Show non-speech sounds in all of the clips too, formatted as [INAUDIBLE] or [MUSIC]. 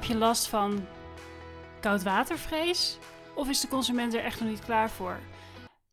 Heb je last van koudwatervrees? Of is de consument er echt nog niet klaar voor?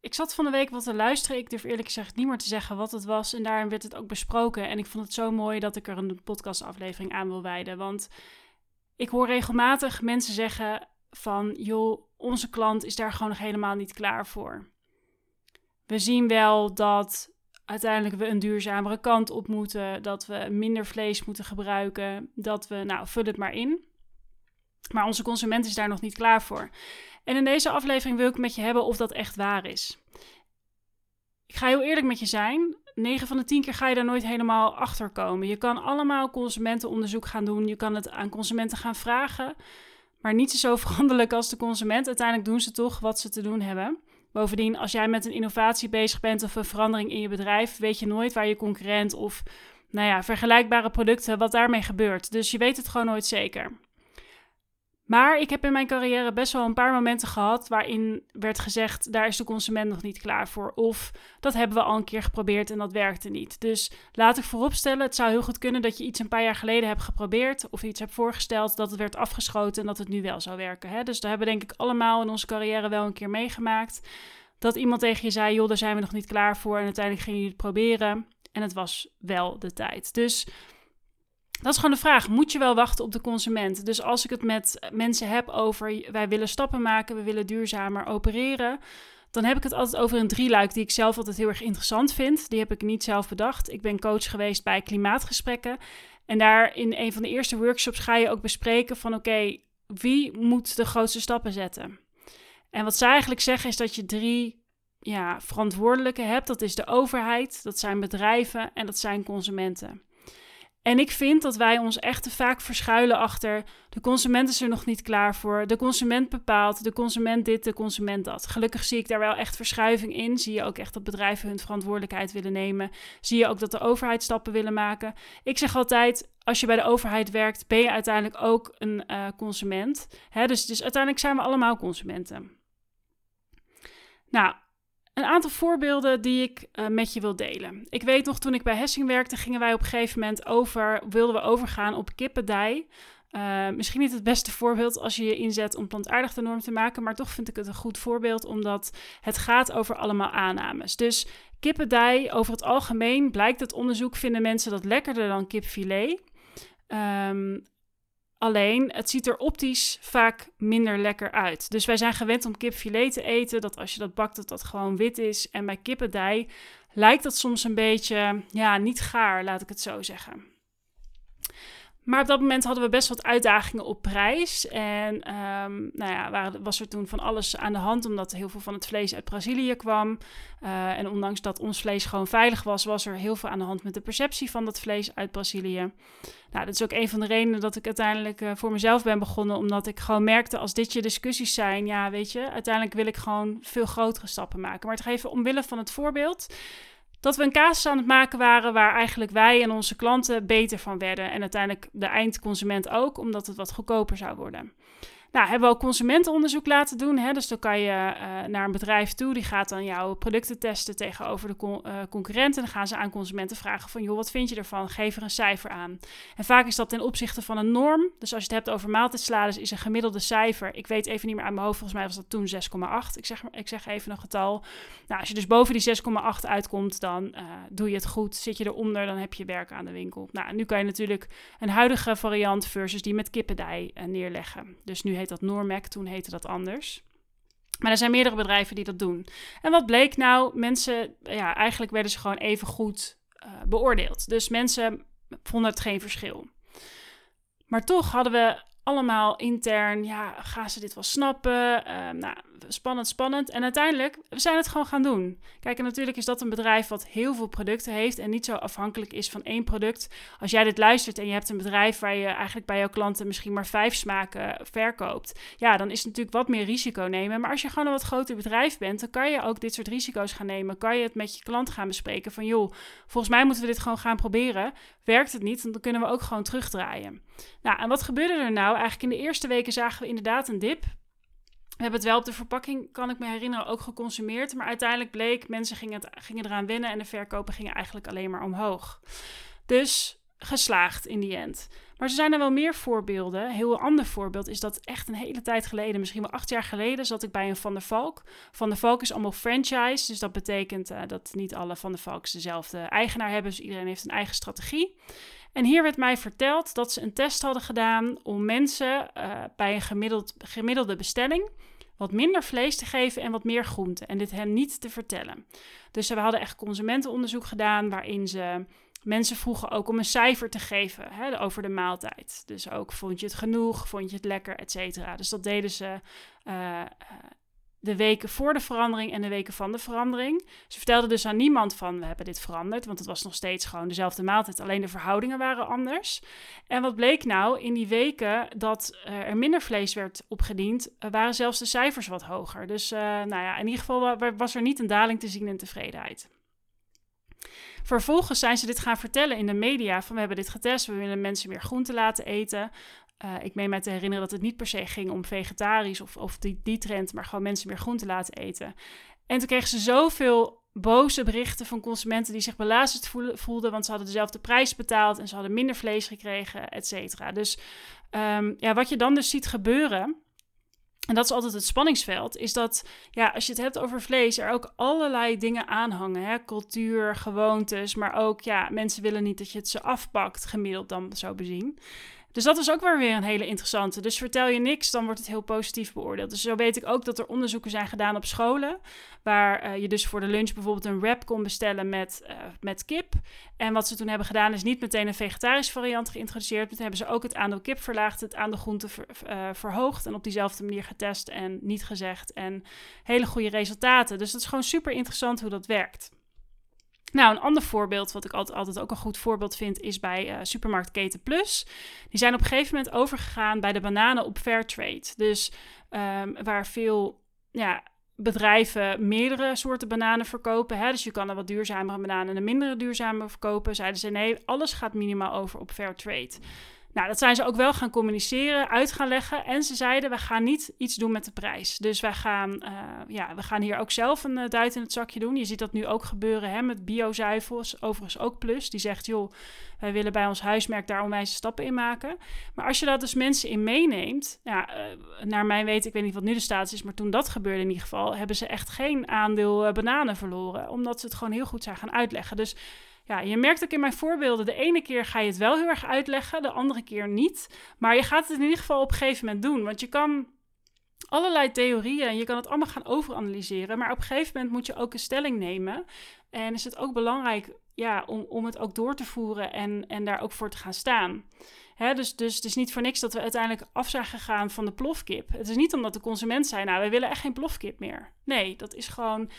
Ik zat van de week wat te luisteren. Ik durf eerlijk gezegd niet meer te zeggen wat het was. En daarin werd het ook besproken. En ik vond het zo mooi dat ik er een podcastaflevering aan wil wijden. Want ik hoor regelmatig mensen zeggen van... joh, onze klant is daar gewoon nog helemaal niet klaar voor. We zien wel dat uiteindelijk we een duurzamere kant op moeten. Dat we minder vlees moeten gebruiken. Dat we, nou, vul het maar in. Maar onze consument is daar nog niet klaar voor. En in deze aflevering wil ik met je hebben of dat echt waar is. Ik ga heel eerlijk met je zijn. 9 van de 10 keer ga je daar nooit helemaal achter komen. Je kan allemaal consumentenonderzoek gaan doen. Je kan het aan consumenten gaan vragen. Maar niets is zo [LAUGHS] veranderlijk als de consument. Uiteindelijk doen ze toch wat ze te doen hebben. Bovendien, als jij met een innovatie bezig bent of een verandering in je bedrijf, weet je nooit waar je concurrent of nou ja, vergelijkbare producten, wat daarmee gebeurt. Dus je weet het gewoon nooit zeker. Maar ik heb in mijn carrière best wel een paar momenten gehad waarin werd gezegd: daar is de consument nog niet klaar voor. Of dat hebben we al een keer geprobeerd en dat werkte niet. Dus laat ik vooropstellen: het zou heel goed kunnen dat je iets een paar jaar geleden hebt geprobeerd of iets hebt voorgesteld, dat het werd afgeschoten en dat het nu wel zou werken. Hè? Dus daar hebben we denk ik allemaal in onze carrière wel een keer meegemaakt. Dat iemand tegen je zei: joh, daar zijn we nog niet klaar voor. En uiteindelijk ging je het proberen. En het was wel de tijd. Dus dat is gewoon de vraag. Moet je wel wachten op de consument? Dus als ik het met mensen heb over wij willen stappen maken, we willen duurzamer opereren, dan heb ik het altijd over een drieluik die ik zelf altijd heel erg interessant vind. Die heb ik niet zelf bedacht. Ik ben coach geweest bij klimaatgesprekken. En daar in een van de eerste workshops ga je ook bespreken van oké, wie moet de grootste stappen zetten? En wat zij eigenlijk zeggen is dat je drie ja, verantwoordelijke hebt. Dat is de overheid, dat zijn bedrijven en dat zijn consumenten. En ik vind dat wij ons echt te vaak verschuilen achter de consument is er nog niet klaar voor. De consument bepaalt, de consument dit, de consument dat. Gelukkig zie ik daar wel echt verschuiving in. Zie je ook echt dat bedrijven hun verantwoordelijkheid willen nemen. Zie je ook dat de overheid stappen willen maken. Ik zeg altijd, als je bij de overheid werkt, ben je uiteindelijk ook een uh, consument. Hè? Dus, dus uiteindelijk zijn we allemaal consumenten. Nou, een aantal voorbeelden die ik uh, met je wil delen. Ik weet nog, toen ik bij Hessing werkte, gingen wij op een gegeven moment over, wilden we overgaan op kippendij. Uh, misschien niet het beste voorbeeld als je je inzet om plantaardig de norm te maken, maar toch vind ik het een goed voorbeeld omdat het gaat over allemaal aannames. Dus kippendij, over het algemeen blijkt het onderzoek, vinden mensen dat lekkerder dan kipfilet. Um, Alleen, het ziet er optisch vaak minder lekker uit. Dus wij zijn gewend om kipfilet te eten, dat als je dat bakt, dat dat gewoon wit is. En bij kippendij lijkt dat soms een beetje, ja, niet gaar, laat ik het zo zeggen. Maar op dat moment hadden we best wat uitdagingen op prijs. En um, nou ja, was er toen van alles aan de hand, omdat heel veel van het vlees uit Brazilië kwam. Uh, en ondanks dat ons vlees gewoon veilig was, was er heel veel aan de hand met de perceptie van dat vlees uit Brazilië. Nou, dat is ook een van de redenen dat ik uiteindelijk uh, voor mezelf ben begonnen. Omdat ik gewoon merkte, als dit je discussies zijn, ja, weet je, uiteindelijk wil ik gewoon veel grotere stappen maken. Maar het geven omwille van het voorbeeld dat we een casus aan het maken waren waar eigenlijk wij en onze klanten beter van werden. En uiteindelijk de eindconsument ook, omdat het wat goedkoper zou worden. Nou, hebben we ook consumentenonderzoek laten doen. Hè? Dus dan kan je uh, naar een bedrijf toe, die gaat dan jouw producten testen tegenover de uh, concurrenten. Dan gaan ze aan consumenten vragen van, joh, wat vind je ervan? Geef er een cijfer aan. En vaak is dat ten opzichte van een norm. Dus als je het hebt over maaltijdsalades, is een gemiddelde cijfer. Ik weet even niet meer aan mijn hoofd, volgens mij was dat toen 6,8. Ik zeg, ik zeg even een getal. Nou, als je dus boven die 6,8 uitkomt, dan uh, doe je het goed. Zit je eronder, dan heb je werk aan de winkel. Nou, nu kan je natuurlijk een huidige variant versus die met kippendij neerleggen. Dus nu dat Normac, toen heette dat anders. Maar er zijn meerdere bedrijven die dat doen. En wat bleek nou? Mensen, ja, eigenlijk werden ze gewoon even goed uh, beoordeeld. Dus mensen vonden het geen verschil. Maar toch hadden we allemaal intern, ja, gaan ze dit wel snappen? Uh, nou, spannend, spannend. En uiteindelijk, we zijn het gewoon gaan doen. Kijk, en natuurlijk is dat een bedrijf wat heel veel producten heeft en niet zo afhankelijk is van één product. Als jij dit luistert en je hebt een bedrijf waar je eigenlijk bij jouw klanten misschien maar vijf smaken verkoopt, ja, dan is het natuurlijk wat meer risico nemen. Maar als je gewoon een wat groter bedrijf bent, dan kan je ook dit soort risico's gaan nemen. Kan je het met je klant gaan bespreken van, joh, volgens mij moeten we dit gewoon gaan proberen. Werkt het niet, dan kunnen we ook gewoon terugdraaien. Nou, en wat gebeurde er nou? Eigenlijk in de eerste weken zagen we inderdaad een dip. We hebben het wel op de verpakking, kan ik me herinneren, ook geconsumeerd. Maar uiteindelijk bleek, mensen gingen, het, gingen eraan wennen en de verkopen gingen eigenlijk alleen maar omhoog. Dus geslaagd in die end. Maar er zijn er wel meer voorbeelden. Een heel ander voorbeeld is dat echt een hele tijd geleden, misschien wel acht jaar geleden, zat ik bij een Van der Valk. Van der Valk is allemaal franchise, dus dat betekent uh, dat niet alle Van der Valks dezelfde eigenaar hebben. Dus iedereen heeft een eigen strategie. En hier werd mij verteld dat ze een test hadden gedaan om mensen uh, bij een gemiddeld, gemiddelde bestelling wat minder vlees te geven en wat meer groente. En dit hen niet te vertellen. Dus we hadden echt consumentenonderzoek gedaan waarin ze mensen vroegen ook om een cijfer te geven hè, over de maaltijd. Dus ook vond je het genoeg, vond je het lekker, et cetera. Dus dat deden ze uh, de weken voor de verandering en de weken van de verandering. Ze vertelden dus aan niemand van we hebben dit veranderd, want het was nog steeds gewoon dezelfde maaltijd, alleen de verhoudingen waren anders. En wat bleek nou? In die weken dat uh, er minder vlees werd opgediend, waren zelfs de cijfers wat hoger. Dus nou ja, in ieder geval was er niet een daling te zien in tevredenheid. Vervolgens zijn ze dit gaan vertellen in de media van we hebben dit getest, we willen mensen meer groente laten eten. Uh, ik meen mij te herinneren dat het niet per se ging om vegetarisch of, of die, die trend, maar gewoon mensen meer groente laten eten. En toen kregen ze zoveel boze berichten van consumenten die zich belazerd voelden, want ze hadden dezelfde prijs betaald en ze hadden minder vlees gekregen, et cetera. Dus um, ja, wat je dan dus ziet gebeuren, en dat is altijd het spanningsveld, is dat ja, als je het hebt over vlees, er ook allerlei dingen aanhangen. Hè? Cultuur, gewoontes, maar ook ja, mensen willen niet dat je het ze afpakt, gemiddeld dan zo bezien. Dus dat is ook weer een hele interessante. Dus vertel je niks, dan wordt het heel positief beoordeeld. Dus zo weet ik ook dat er onderzoeken zijn gedaan op scholen. Waar uh, je dus voor de lunch bijvoorbeeld een wrap kon bestellen met, uh, met kip. En wat ze toen hebben gedaan is niet meteen een vegetarische variant geïntroduceerd. Maar toen hebben ze ook het aandeel kip verlaagd, het aandeel groente ver, uh, verhoogd. En op diezelfde manier getest en niet gezegd. En hele goede resultaten. Dus dat is gewoon super interessant hoe dat werkt. Nou, een ander voorbeeld, wat ik altijd, altijd ook een goed voorbeeld vind, is bij uh, supermarktketen Plus. Die zijn op een gegeven moment overgegaan bij de bananen op Fairtrade. Dus um, waar veel ja, bedrijven meerdere soorten bananen verkopen. Hè? Dus je kan een wat duurzamere bananen en een mindere duurzame verkopen. Zeiden ze nee, alles gaat minimaal over op Fairtrade. Nou, dat zijn ze ook wel gaan communiceren, uit gaan leggen. En ze zeiden, we gaan niet iets doen met de prijs. Dus wij gaan, uh, ja, we gaan hier ook zelf een uh, duit in het zakje doen. Je ziet dat nu ook gebeuren hè, met biozuivels, overigens ook Plus. Die zegt, joh, wij willen bij ons huismerk daar onwijze stappen in maken. Maar als je dat dus mensen in meeneemt, ja, uh, naar mijn weten, ik weet niet wat nu de status is, maar toen dat gebeurde in ieder geval, hebben ze echt geen aandeel bananen verloren. Omdat ze het gewoon heel goed zijn gaan uitleggen. Dus ja, je merkt ook in mijn voorbeelden, de ene keer ga je het wel heel erg uitleggen, de andere keer niet. Maar je gaat het in ieder geval op een gegeven moment doen. Want je kan allerlei theorieën en je kan het allemaal gaan overanalyseren. Maar op een gegeven moment moet je ook een stelling nemen. En is het ook belangrijk ja, om, om het ook door te voeren en, en daar ook voor te gaan staan. Hè, dus, dus het is niet voor niks dat we uiteindelijk af zijn gegaan van de plofkip. Het is niet omdat de consument zei, nou, we willen echt geen plofkip meer. Nee, dat is gewoon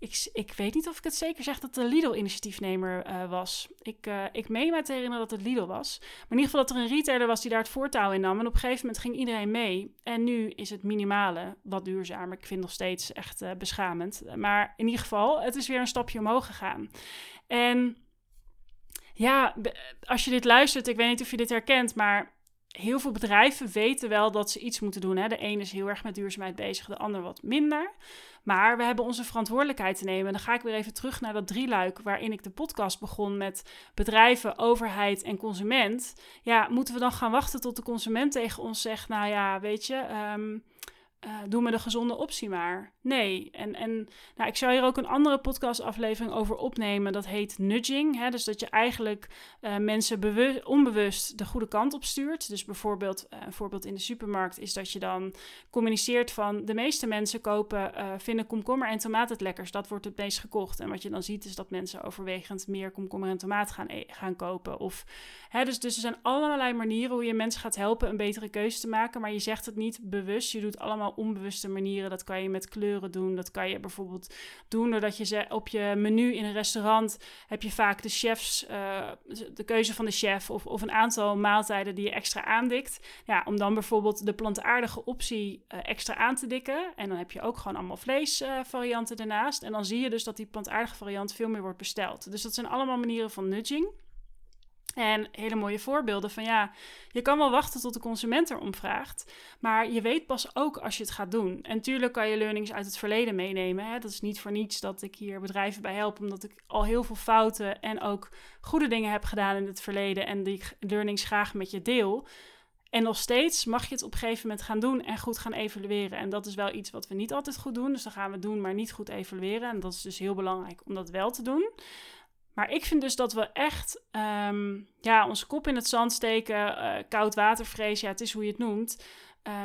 ik, ik weet niet of ik het zeker zeg dat de Lidl-initiatiefnemer uh, was. Ik, uh, ik meen me te herinneren dat het Lidl was. Maar in ieder geval dat er een retailer was die daar het voortouw in nam. En op een gegeven moment ging iedereen mee. En nu is het minimale wat duurzamer. Ik vind het nog steeds echt uh, beschamend. Maar in ieder geval, het is weer een stapje omhoog gegaan. En ja, als je dit luistert, ik weet niet of je dit herkent, maar heel veel bedrijven weten wel dat ze iets moeten doen. Hè? De ene is heel erg met duurzaamheid bezig, de ander wat minder. Maar we hebben onze verantwoordelijkheid te nemen. En dan ga ik weer even terug naar dat drieluik waarin ik de podcast begon met bedrijven, overheid en consument. Ja, moeten we dan gaan wachten tot de consument tegen ons zegt: Nou ja, weet je. Um, uh, doe me de gezonde optie maar. Nee. En, en nou, ik zou hier ook een andere podcastaflevering over opnemen. Dat heet nudging. Hè? Dus dat je eigenlijk uh, mensen onbewust de goede kant op stuurt. Dus bijvoorbeeld, uh, een voorbeeld in de supermarkt is dat je dan communiceert van... de meeste mensen kopen, vinden komkommer en tomaat het lekkers. Dat wordt het meest gekocht. En wat je dan ziet is dat mensen overwegend meer komkommer en tomaat gaan, e gaan kopen. Of, hè, dus, dus er zijn allerlei manieren hoe je mensen gaat helpen een betere keuze te maken. Maar je zegt het niet bewust. Je doet allemaal onbewuste manieren. Dat kan je met kleuren doen. Dat kan je bijvoorbeeld doen doordat je ze op je menu in een restaurant heb je vaak de chefs, uh, de keuze van de chef of, of een aantal maaltijden die je extra aandikt. Ja, om dan bijvoorbeeld de plantaardige optie uh, extra aan te dikken. En dan heb je ook gewoon allemaal vleesvarianten uh, ernaast. En dan zie je dus dat die plantaardige variant veel meer wordt besteld. Dus dat zijn allemaal manieren van nudging. En hele mooie voorbeelden van ja, je kan wel wachten tot de consument erom vraagt, maar je weet pas ook als je het gaat doen. En tuurlijk kan je learnings uit het verleden meenemen. Hè? Dat is niet voor niets dat ik hier bedrijven bij help, omdat ik al heel veel fouten en ook goede dingen heb gedaan in het verleden en die learnings graag met je deel. En nog steeds mag je het op een gegeven moment gaan doen en goed gaan evalueren. En dat is wel iets wat we niet altijd goed doen. Dus dan gaan we doen, maar niet goed evalueren. En dat is dus heel belangrijk om dat wel te doen. Maar ik vind dus dat we echt um, ja, onze kop in het zand steken, uh, koud watervrees, ja, het is hoe je het noemt.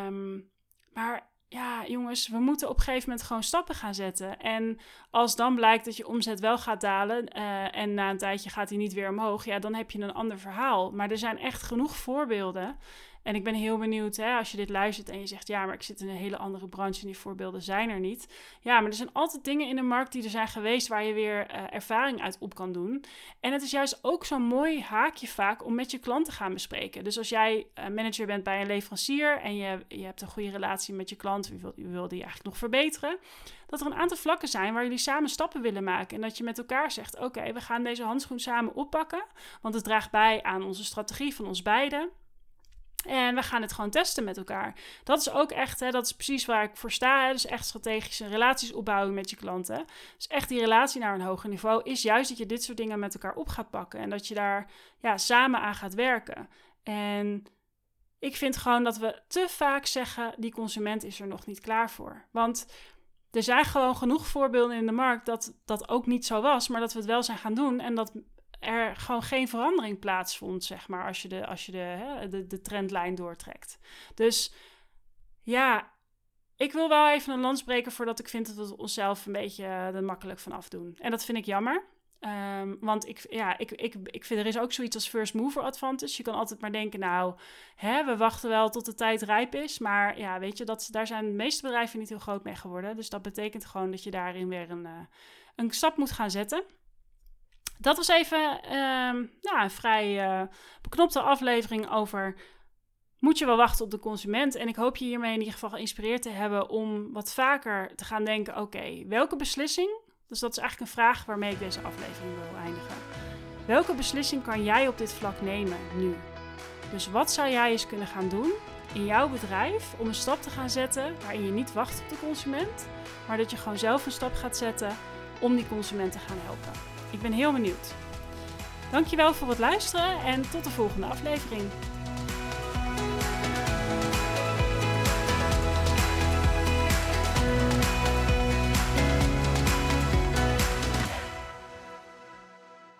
Um, maar ja, jongens, we moeten op een gegeven moment gewoon stappen gaan zetten. En als dan blijkt dat je omzet wel gaat dalen uh, en na een tijdje gaat hij niet weer omhoog, ja, dan heb je een ander verhaal. Maar er zijn echt genoeg voorbeelden en ik ben heel benieuwd, hè, als je dit luistert en je zegt, ja, maar ik zit in een hele andere branche en die voorbeelden zijn er niet. Ja, maar er zijn altijd dingen in de markt die er zijn geweest waar je weer uh, ervaring uit op kan doen. En het is juist ook zo'n mooi haakje vaak om met je klant te gaan bespreken. Dus als jij uh, manager bent bij een leverancier en je, je hebt een goede relatie met je klant, je wil, je wil die eigenlijk nog verbeteren, dat er een aantal vlakken zijn waar jullie samen stappen willen maken. En dat je met elkaar zegt, oké, we gaan deze handschoen samen oppakken, want het draagt bij aan onze strategie van ons beiden. En we gaan het gewoon testen met elkaar. Dat is ook echt, hè, dat is precies waar ik voor sta. Dus echt strategische relaties opbouwen met je klanten. Dus echt die relatie naar een hoger niveau is juist dat je dit soort dingen met elkaar op gaat pakken. En dat je daar ja, samen aan gaat werken. En ik vind gewoon dat we te vaak zeggen, die consument is er nog niet klaar voor. Want er zijn gewoon genoeg voorbeelden in de markt dat dat ook niet zo was, maar dat we het wel zijn gaan doen en dat er gewoon geen verandering plaatsvond, zeg maar, als je de, als je de, hè, de, de trendlijn doortrekt. Dus ja, ik wil wel even een lans breken voordat ik vind dat we onszelf een beetje er makkelijk van afdoen. En dat vind ik jammer. Um, want ik, ja, ik, ik, ik vind er is ook zoiets als first mover advantage. Je kan altijd maar denken, nou, hè, we wachten wel tot de tijd rijp is. Maar ja, weet je, dat, daar zijn de meeste bedrijven niet heel groot mee geworden. Dus dat betekent gewoon dat je daarin weer een, uh, een stap moet gaan zetten. Dat was even nou, een vrij uh, beknopte aflevering over moet je wel wachten op de consument. En ik hoop je hiermee in ieder geval geïnspireerd te hebben om wat vaker te gaan denken: oké, welke beslissing? Dus dat is eigenlijk een vraag waarmee ik deze aflevering wil eindigen. Welke beslissing kan jij op dit vlak nemen nu? Dus wat zou jij eens kunnen gaan doen in jouw bedrijf om een stap te gaan zetten waarin je niet wacht op de consument, maar dat je gewoon zelf een stap gaat zetten om die consument te gaan helpen? Ik ben heel benieuwd. Dankjewel voor het luisteren en tot de volgende aflevering.